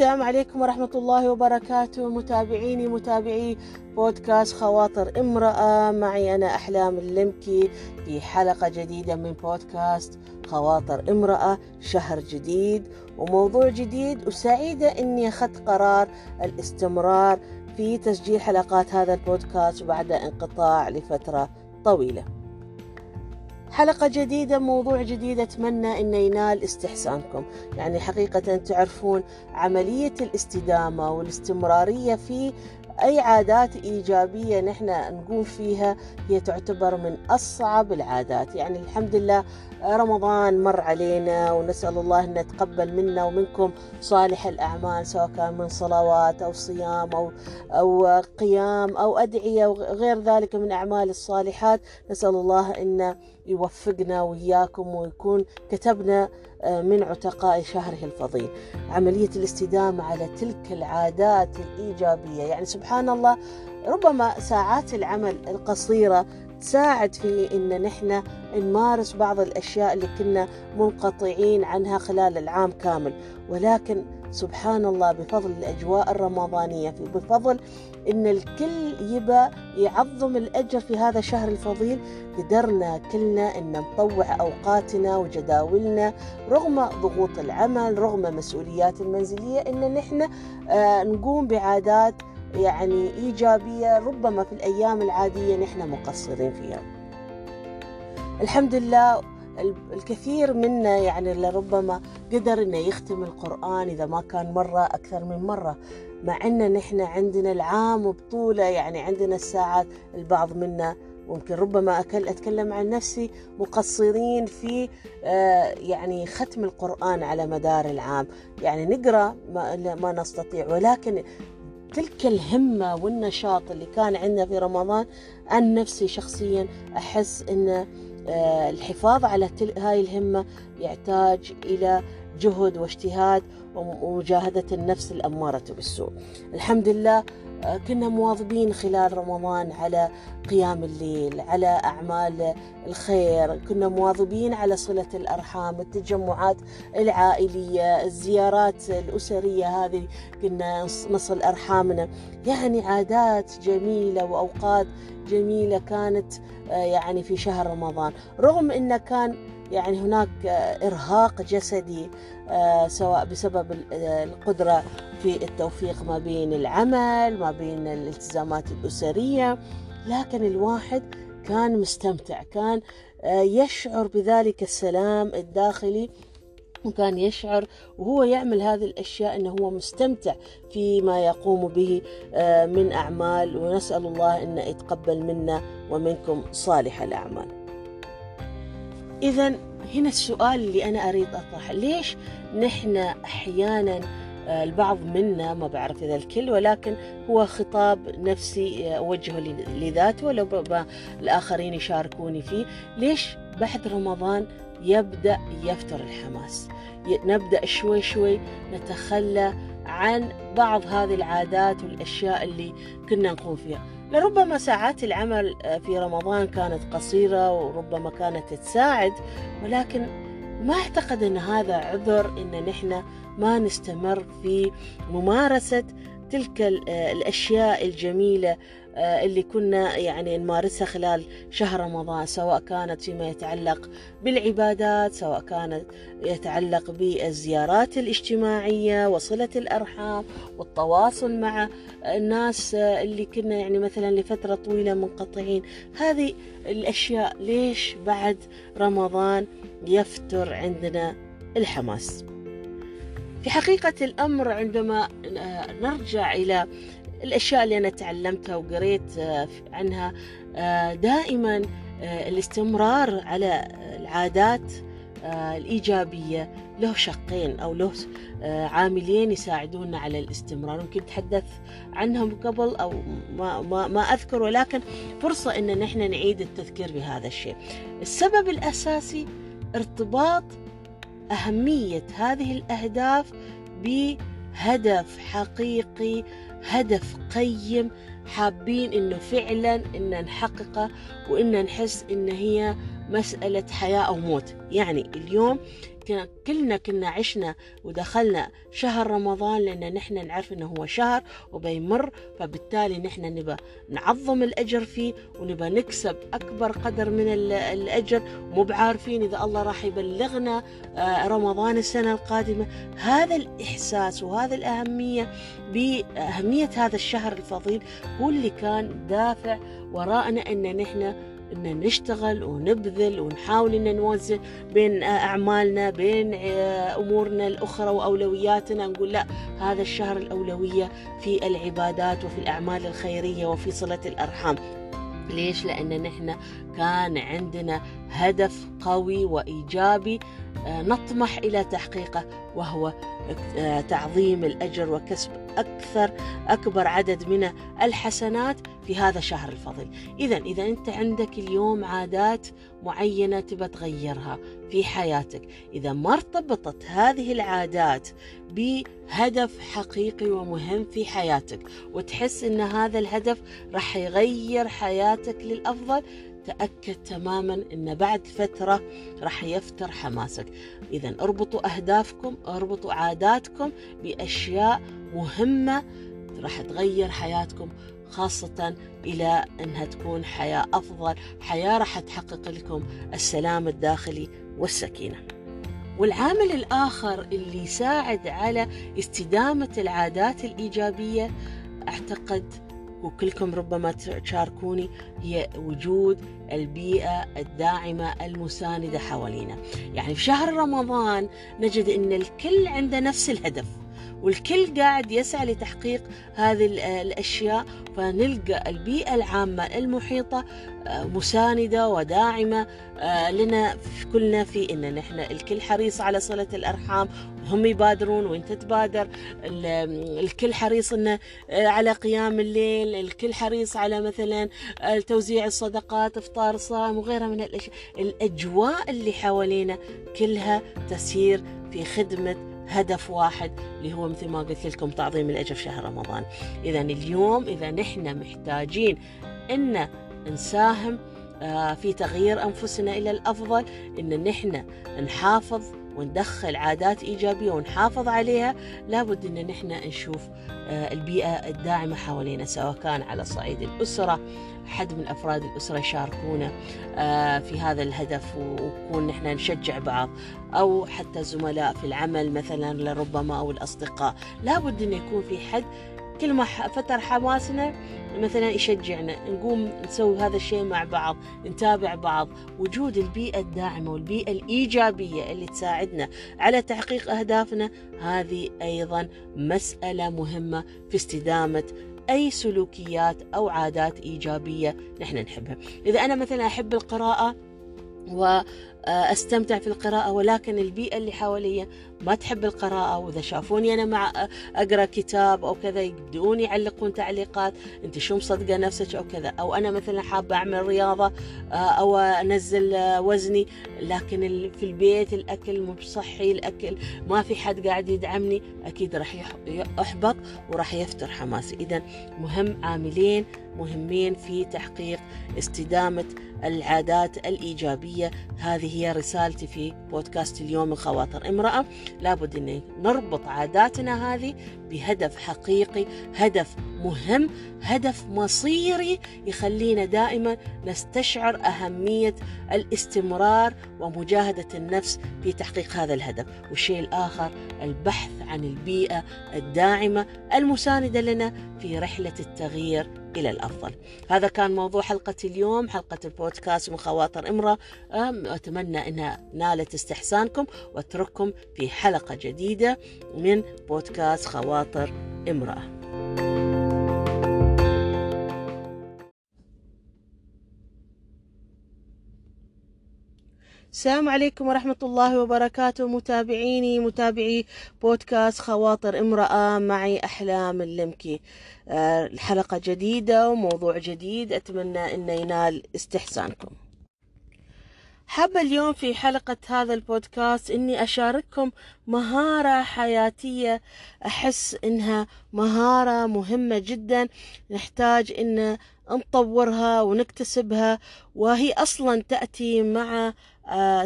السلام عليكم ورحمة الله وبركاته. متابعيني متابعي بودكاست خواطر امرأة. معي أنا أحلام اللمكي في حلقة جديدة من بودكاست خواطر امرأة. شهر جديد وموضوع جديد وسعيدة أني أخذت قرار الاستمرار في تسجيل حلقات هذا البودكاست بعد انقطاع لفترة طويلة. حلقة جديدة موضوع جديد أتمنى أنه ينال استحسانكم. يعني حقيقة تعرفون عملية الاستدامة والاستمرارية في أي عادات إيجابية نحن نقوم فيها هي تعتبر من أصعب العادات. يعني الحمد لله رمضان مر علينا ونسأل الله أن يتقبل منا ومنكم صالح الأعمال سواء كان من صلوات أو صيام أو, أو قيام أو أدعية وغير ذلك من أعمال الصالحات. نسأل الله أن يوفقنا وإياكم ويكون كتبنا من عتقاء شهره الفضيل. عملية الاستدامة على تلك العادات الإيجابية. يعني سبحان الله ربما ساعات العمل القصيرة تساعد في إن نحن نمارس بعض الأشياء اللي كنا منقطعين عنها خلال العام كامل. ولكن سبحان الله بفضل الأجواء الرمضانية بفضل إن الكل يبى يعظم الأجر في هذا الشهر الفضيل. قدرنا كلنا إن نطوع أوقاتنا وجداولنا رغم ضغوط العمل رغم مسؤوليات المنزلية إن نحن آه نقوم بعادات يعني إيجابية ربما في الأيام العادية نحن مقصرين فيها. الحمد لله الكثير منا يعني لربما قدر إنه يختم القرآن إذا ما كان مرة أكثر من مرة. مع أن نحن عندنا العام بطولة يعني عندنا الساعات البعض منا ممكن ربما أكل أتكلم عن نفسي مقصرين في يعني ختم القرآن على مدار العام. يعني نقرأ ما, ما نستطيع ولكن تلك الهمة والنشاط اللي كان عندنا في رمضان عن نفسي شخصيا أحس أن الحفاظ على هاي الهمة يحتاج إلى جهد واجتهاد ومجاهدة النفس الأمارة بالسوء. الحمد لله كنا مواظبين خلال رمضان على قيام الليل على أعمال الخير. كنا مواظبين على صلة الأرحام التجمعات العائلية الزيارات الأسرية هذه كنا نصل أرحامنا. يعني عادات جميلة وأوقات جميلة كانت يعني في شهر رمضان. رغم أنه كان يعني هناك إرهاق جسدي سواء بسبب القدرة في التوفيق ما بين العمل ما بين الالتزامات الأسرية. لكن الواحد كان مستمتع كان يشعر بذلك السلام الداخلي وكان يشعر وهو يعمل هذه الأشياء أنه هو مستمتع فيما يقوم به من أعمال. ونسأل الله أن يتقبل منا ومنكم صالح الأعمال. إذا هنا السؤال اللي أنا أريد أطرحه. ليش نحن أحيانا البعض منا ما بعرف إذا الكل ولكن هو خطاب نفسي أوجهه لذاته ولو الآخرين يشاركوني فيه. ليش بعد رمضان يبدأ يفتر الحماس؟ نبدأ شوي شوي نتخلى عن بعض هذه العادات والأشياء اللي كنا نقوم فيها. لربما ساعات العمل في رمضان كانت قصيرة وربما كانت تساعد ولكن ما أعتقد أن هذا عذر أن نحن ما نستمر في ممارسة تلك الأشياء الجميلة اللي كنا يعني نمارسها خلال شهر رمضان سواء كانت فيما يتعلق بالعبادات سواء كانت يتعلق بالزيارات الاجتماعية وصلة الأرحام والتواصل مع الناس اللي كنا يعني مثلا لفترة طويلة منقطعين. هذه الأشياء ليش بعد رمضان يفتر عندنا الحماس؟ في حقيقة الأمر عندما نرجع إلى الأشياء اللي أنا تعلمتها وقريت عنها دائما الاستمرار على العادات الإيجابية. له شقين أو له عاملين يساعدونا على الاستمرار. ممكن نتحدث عنهم قبل أو ما, ما, ما أذكر ولكن فرصة أن نحن نعيد التذكير بهذا الشيء. السبب الأساسي ارتباط أهمية هذه الأهداف بهدف حقيقي هدف قيم حابين إنه فعلا ان نحققه وان نحس إن هي مسألة حياة أو موت. يعني اليوم كلنا كنا عشنا ودخلنا شهر رمضان لأن نحن نعرف أنه هو شهر وبيمر فبالتالي نحن نبى نعظم الأجر فيه ونبى نكسب أكبر قدر من الأجر مو بعارفين إذا الله راح يبلغنا آه، رمضان السنة القادمة. هذا الإحساس وهذا الأهمية بأهمية هذا الشهر الفضيل هو اللي كان دافع وراءنا أن نحن إن نشتغل ونبذل ونحاول إن نوزن بين أعمالنا بين آه، أمورنا الأخرى وأولوياتنا نقول لا هذا الشهر الأولوية في العبادات وفي الأعمال الخيرية وفي صلة الأرحام ليش؟ لأن نحن كان عندنا هدف قوي وإيجابي آه، نطمح إلى تحقيقه وهو آه، تعظيم الأجر وكسب أكثر أكبر عدد من الحسنات في هذا الشهر الفضيل. إذا إذا أنت عندك اليوم عادات معينة تبى تغيرها في حياتك إذا ما ارتبطت هذه العادات بهدف حقيقي ومهم في حياتك وتحس أن هذا الهدف راح يغير حياتك للأفضل تأكد تماما أن بعد فترة راح يفتر حماسك. إذا اربطوا أهدافكم اربطوا عاداتكم بأشياء مهمة راح تغير حياتكم خاصة إلى أنها تكون حياة أفضل حياة راح تحقق لكم السلام الداخلي والسكينة. والعامل الآخر اللي يساعد على استدامة العادات الإيجابية أعتقد وكلكم ربما تشاركوني هي وجود البيئة الداعمة المساندة حوالينا. يعني في شهر رمضان نجد أن الكل عنده نفس الهدف. والكل قاعد يسعى لتحقيق هذه الأشياء فنلقى البيئة العامة المحيطة آه، مساندة وداعمة آه، لنا كلنا في ان نحن الكل حريص على صلة الأرحام هم يبادرون وإنت تبادر الكل حريص إنه آه، على قيام الليل الكل حريص على مثلا توزيع الصدقات إفطار صائم وغيرها من الأشياء. الأجواء اللي حوالينا كلها تسير في خدمة هدف واحد اللي هو مثل ما قلت لكم تعظيم الأجر في شهر رمضان. إذا اليوم إذا نحن محتاجين أن نساهم آه، في تغيير أنفسنا إلى الأفضل أن نحن نحافظ وندخل عادات إيجابية ونحافظ عليها لابد أن نحن نشوف آه، البيئة الداعمة حوالينا سواء كان على صعيد الأسرة حد من أفراد الأسرة يشاركونا آه، في هذا الهدف ونكون نحن نشجع بعض. أو حتى الزملاء في العمل مثلا لربما أو الأصدقاء. لابد أن يكون في حد كل ما فتر حماسنا مثلا يشجعنا. نقوم نسوي هذا الشيء مع بعض نتابع بعض. وجود البيئة الداعمة والبيئة الإيجابية اللي تساعدنا على تحقيق أهدافنا هذه أيضا مسألة مهمة في استدامة أي سلوكيات أو عادات إيجابية نحن نحبها. إذا أنا مثلا أحب القراءة واستمتع في القراءة ولكن البيئة اللي حواليا ما تحب القراءة وإذا شافوني أنا مع أقرأ كتاب أو كذا يبدؤون يعلقون تعليقات أنت شو مصدقة نفسك أو كذا؟ أو أنا مثلا حابة أعمل رياضة آه، أو أنزل وزني لكن في البيت الأكل مو صحي الأكل ما في حد قاعد يدعمني أكيد راح أحبط وراح يفتر حماسي. إذا مهم عاملين مهمين في تحقيق استدامة العادات الإيجابية. هذه هي رسالتي في بودكاست اليوم من خواطر امرأة لابد أن نربط عاداتنا هذه بهدف حقيقي هدف مهم هدف مصيري يخلينا دائما نستشعر أهمية الاستمرار ومجاهدة النفس في تحقيق هذا الهدف. والشيء الآخر البحث عن البيئة الداعمة المساندة لنا في رحلة التغيير إلى الأفضل. هذا كان موضوع حلقة اليوم حلقة البودكاست من خواطر إمرأة. أتمنى أنها نالت استحسانكم واترككم في حلقة جديدة من بودكاست خواطر إمرأة. السلام عليكم ورحمة الله وبركاته. متابعيني متابعي بودكاست خواطر امرأة معي أحلام اللمكي. آه، الحلقة جديدة وموضوع جديد. أتمنى أن ينال استحسانكم. حابة اليوم في حلقة هذا البودكاست إني أشارككم مهارة حياتية. أحس إنها مهارة مهمة جدا. نحتاج إن نطورها ونكتسبها وهي أصلا تأتي مع آه،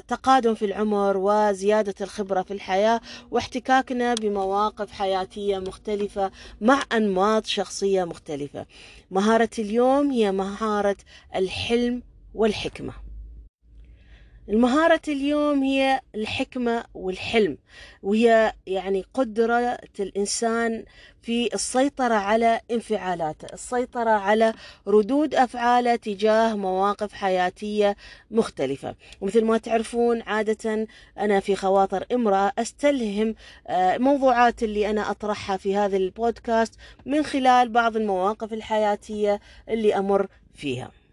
تقادم في العمر وزيادة الخبرة في الحياة واحتكاكنا بمواقف حياتية مختلفة مع أنماط شخصية مختلفة. مهارة اليوم هي مهارة الحلم والحكمة. المهارة اليوم هي الحكمة والحلم وهي يعني قدرة الإنسان في السيطرة على انفعالاته السيطرة على ردود أفعاله تجاه مواقف حياتية مختلفة. ومثل ما تعرفون عادة أنا في خواطر امرأة أستلهم آه، موضوعات اللي أنا أطرحها في هذا البودكاست من خلال بعض المواقف الحياتية اللي أمر فيها.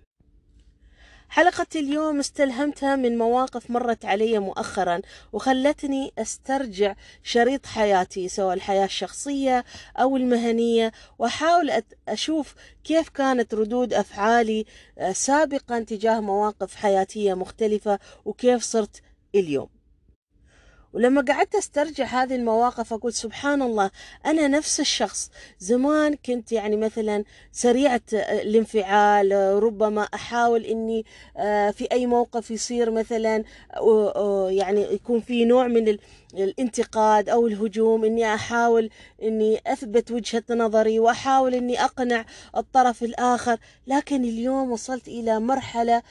حلقة اليوم استلهمتها من مواقف مرت علي مؤخرا وخلتني أسترجع شريط حياتي سواء الحياة الشخصية أو المهنية وأحاول أشوف كيف كانت ردود أفعالي آه، سابقا تجاه مواقف حياتية مختلفة وكيف صرت اليوم. ولما قعدت أسترجع هذه المواقف أقول سبحان الله أنا نفس الشخص. زمان كنت يعني مثلا سريعة الانفعال ربما أحاول إني آه، في أي موقف يصير مثلا يعني يكون في نوع من الانتقاد أو الهجوم إني أحاول إني أثبت وجهة نظري وأحاول إني أقنع الطرف الآخر. لكن اليوم وصلت إلى مرحلة آه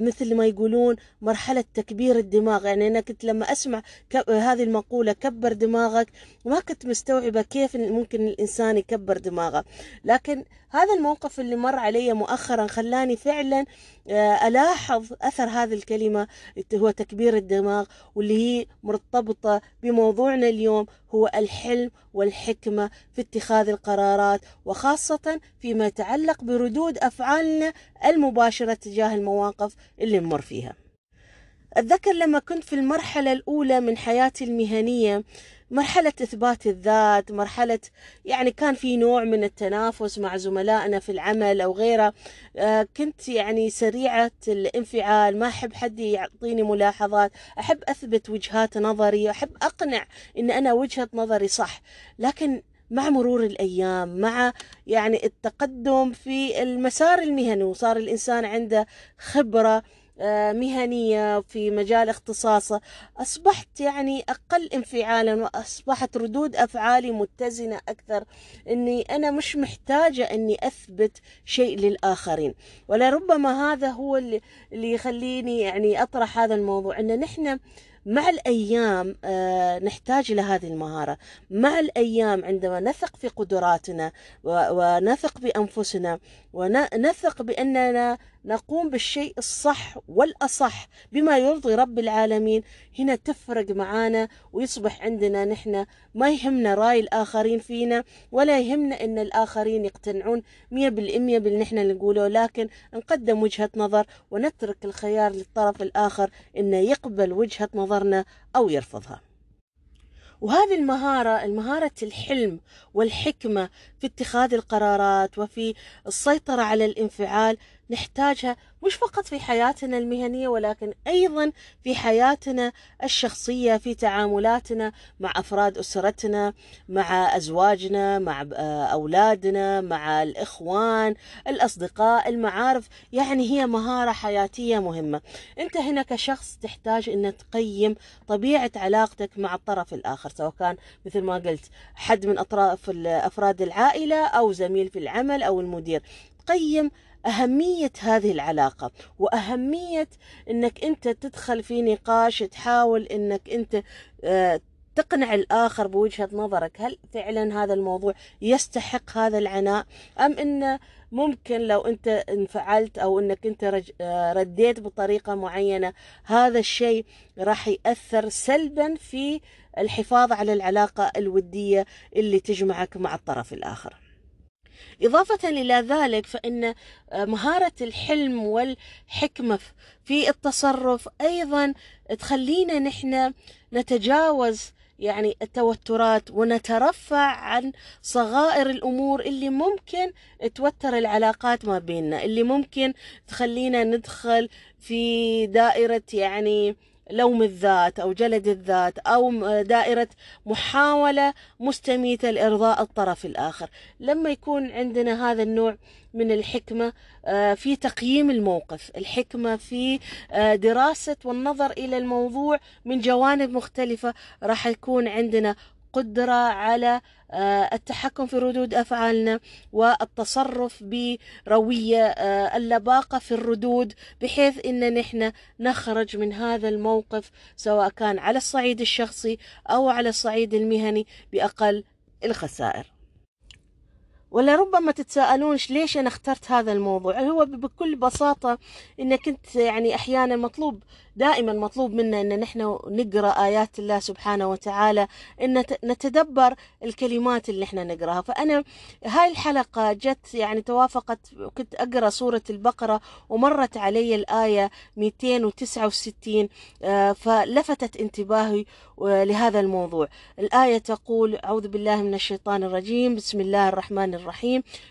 مثل ما يقولون مرحلة تكبير الدماغ. يعني أنا كنت لما أسمع هذه المقولة كبر دماغك ما كنت مستوعبة كيف ممكن الإنسان يكبر دماغه. لكن هذا الموقف اللي مر علي مؤخرا خلاني فعلا آه، ألاحظ أثر هذه الكلمة هو تكبير الدماغ واللي هي مرتبطة بموضوعنا اليوم هو الحلم والحكمة في اتخاذ القرارات وخاصة فيما يتعلق بردود أفعالنا المباشرة تجاه المواقف اللي نمر فيها. أتذكر لما كنت في المرحلة الأولى من حياتي المهنية مرحلة إثبات الذات مرحلة يعني كان في نوع من التنافس مع زملائنا في العمل أو غيره. آه، كنت يعني سريعة الانفعال ما أحب حد يعطيني ملاحظات أحب أثبت وجهات نظري أحب أقنع أن أنا وجهة نظري صح. لكن مع مرور الأيام مع يعني التقدم في المسار المهني وصار الإنسان عنده خبرة آه، مهنية في مجال اختصاصه. أصبحت يعني أقل انفعالا وأصبحت ردود أفعالي متزنة أكثر. أني أنا مش محتاجة أني أثبت شيء للآخرين. ولربما هذا هو اللي, اللي يخليني يعني أطرح هذا الموضوع. أن نحن مع الأيام آه، نحتاج إلى هذه المهارة. مع الأيام عندما نثق في قدراتنا ونثق بأنفسنا ونثق بأننا نقوم بالشيء الصح والأصح بما يرضي رب العالمين. هنا تفرق معانا ويصبح عندنا نحن ما يهمنا رأي الآخرين فينا ولا يهمنا أن الآخرين يقتنعون مية بالمية باللي نحن نقوله لكن نقدم وجهة نظر ونترك الخيار للطرف الآخر أنه يقبل وجهة نظرنا أو يرفضها. وهذه المهارة المهارة الحلم والحكمة في اتخاذ القرارات وفي السيطرة على الانفعال نحتاجها مش فقط في حياتنا المهنية ولكن أيضا في حياتنا الشخصية في تعاملاتنا مع أفراد أسرتنا مع أزواجنا مع أولادنا مع الإخوان الأصدقاء المعارف. يعني هي مهارة حياتية مهمة. أنت هنا كشخص تحتاج أن تقيم طبيعة علاقتك مع الطرف الآخر سواء كان مثل ما قلت حد من أطراف أفراد العائلة أو زميل في العمل أو المدير. تقيم أهمية هذه العلاقة وأهمية أنك أنت تدخل في نقاش تحاول أنك أنت آه، تقنع الآخر بوجهة نظرك هل فعلا هذا الموضوع يستحق هذا العناء؟ أم أنه ممكن لو أنت انفعلت أو أنك أنت آه، رديت بطريقة معينة هذا الشيء راح يأثر سلبا في الحفاظ على العلاقة الودية اللي تجمعك مع الطرف الآخر. إضافة إلى ذلك فإن آه، مهارة الحلم والحكمة في التصرف أيضا تخلينا نحن نتجاوز يعني التوترات ونترفع عن صغائر الأمور اللي ممكن توتر العلاقات ما بيننا اللي ممكن تخلينا ندخل في دائرة يعني لوم الذات أو جلد الذات أو دائرة محاولة مستميتة لإرضاء الطرف الآخر. لما يكون عندنا هذا النوع من الحكمة آه، في تقييم الموقف الحكمة في آه، دراسة والنظر إلى الموضوع من جوانب مختلفة راح يكون عندنا قدرة على آه، التحكم في ردود أفعالنا والتصرف بروية آه، اللباقة في الردود بحيث أن نحن نخرج من هذا الموقف سواء كان على الصعيد الشخصي أو على الصعيد المهني بأقل الخسائر. ولا ربما تتساءلون ليش أنا اخترت هذا الموضوع؟ هو بكل بساطة إن كنت يعني أحيانا مطلوب دائما مطلوب منا إن نحن نقرأ آيات الله سبحانه وتعالى إن نتدبر الكلمات اللي إحنا نقرأها. فأنا هاي الحلقة جت يعني توافقت كنت أقرأ سورة البقرة ومرت علي الآية 269 آه، فلفتت انتباهي آه، لهذا الموضوع. الآية تقول أعوذ بالله من الشيطان الرجيم بسم الله الرحمن الرحيم.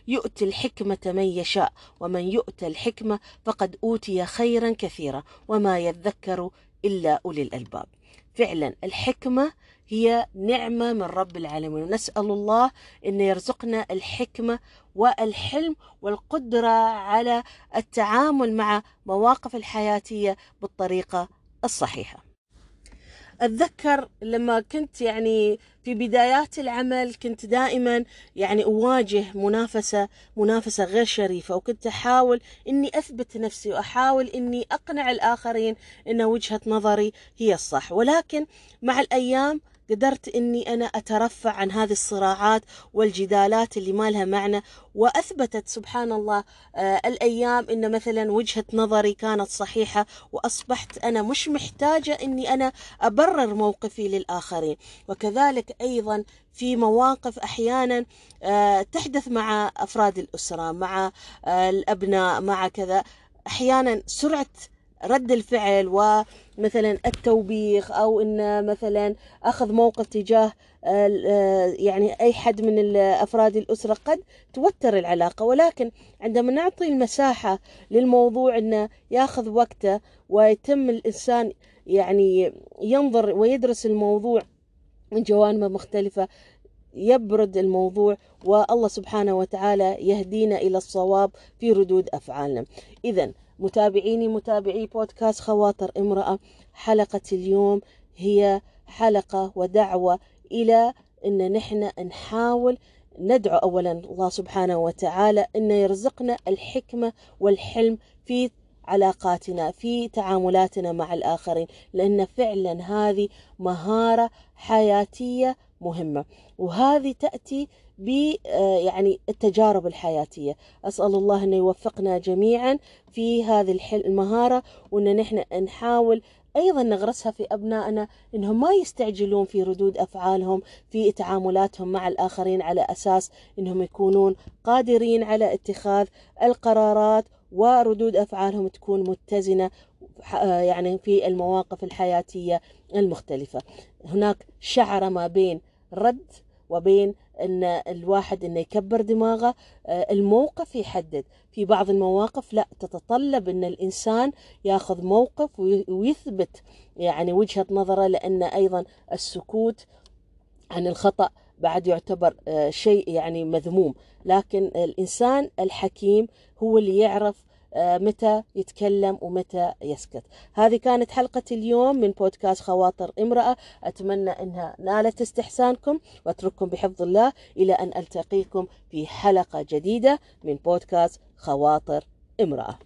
يؤتي الحكمة من يشاء ومن يؤتى الحكمة فقد أوتي خيرا كثيرا وما يذكر إلا أولي الألباب. فعلا الحكمة هي نعمة من رب العالمين. ونسأل الله أن يرزقنا الحكمة والحلم والقدرة على التعامل مع مواقف الحياتية بالطريقة الصحيحة. أتذكر لما كنت يعني في بدايات العمل كنت دائما يعني أواجه منافسة منافسة غير شريفة وكنت أحاول إني أثبت نفسي وأحاول إني أقنع الآخرين إن وجهة نظري هي الصح. ولكن مع الأيام قدرت إني أنا أترفع عن هذه الصراعات والجدالات اللي ما لها معنى وأثبتت سبحان الله آه الأيام إن مثلا وجهة نظري كانت صحيحة وأصبحت أنا مش محتاجة إني أنا أبرر موقفي للآخرين. وكذلك أيضا في مواقف أحيانا آه تحدث مع أفراد الأسرة مع آه الأبناء مع كذا أحيانا سرعة رد الفعل ومثلا التوبيخ أو إن مثلا أخذ موقف تجاه آه، يعني أي حد من افراد الأسرة قد توتر العلاقة. ولكن عندما نعطي المساحة للموضوع إنه ياخذ وقته ويتم الإنسان يعني ينظر ويدرس الموضوع من جوانب مختلفة يبرد الموضوع والله سبحانه وتعالى يهدينا إلى الصواب في ردود أفعالنا. اذا متابعيني متابعي بودكاست خواطر امرأة. حلقة اليوم هي حلقة ودعوة إلى أن نحن نحاول ندعو أولا الله سبحانه وتعالى أن يرزقنا الحكمة والحلم في علاقاتنا في تعاملاتنا مع الآخرين لأن فعلا هذه مهارة حياتية مهمة. وهذه تأتي ب آه، يعني التجارب الحياتية. أسأل الله أن يوفقنا جميعا في هذه المهارة وأن نحن نحاول أيضا نغرسها في أبنائنا أنهم ما يستعجلون في ردود أفعالهم في تعاملاتهم مع الآخرين على أساس أنهم يكونون قادرين على اتخاذ القرارات وردود أفعالهم تكون متزنة آه، يعني في المواقف الحياتية المختلفة. هناك شعرة ما بين رد وبين إن الواحد إنه يكبر دماغه آه، الموقف يحدد. في بعض المواقف لا تتطلب إن الإنسان ياخذ موقف ويثبت يعني وجهة نظره لأن أيضا السكوت عن الخطأ بعد يعتبر آه، شيء يعني مذموم. لكن الإنسان الحكيم هو اللي يعرف آه، متى يتكلم ومتى يسكت. هذه كانت حلقة اليوم من بودكاست خواطر امرأة. أتمنى أنها نالت استحسانكم وأترككم بحفظ الله إلى أن ألتقيكم في حلقة جديدة من بودكاست خواطر امرأة.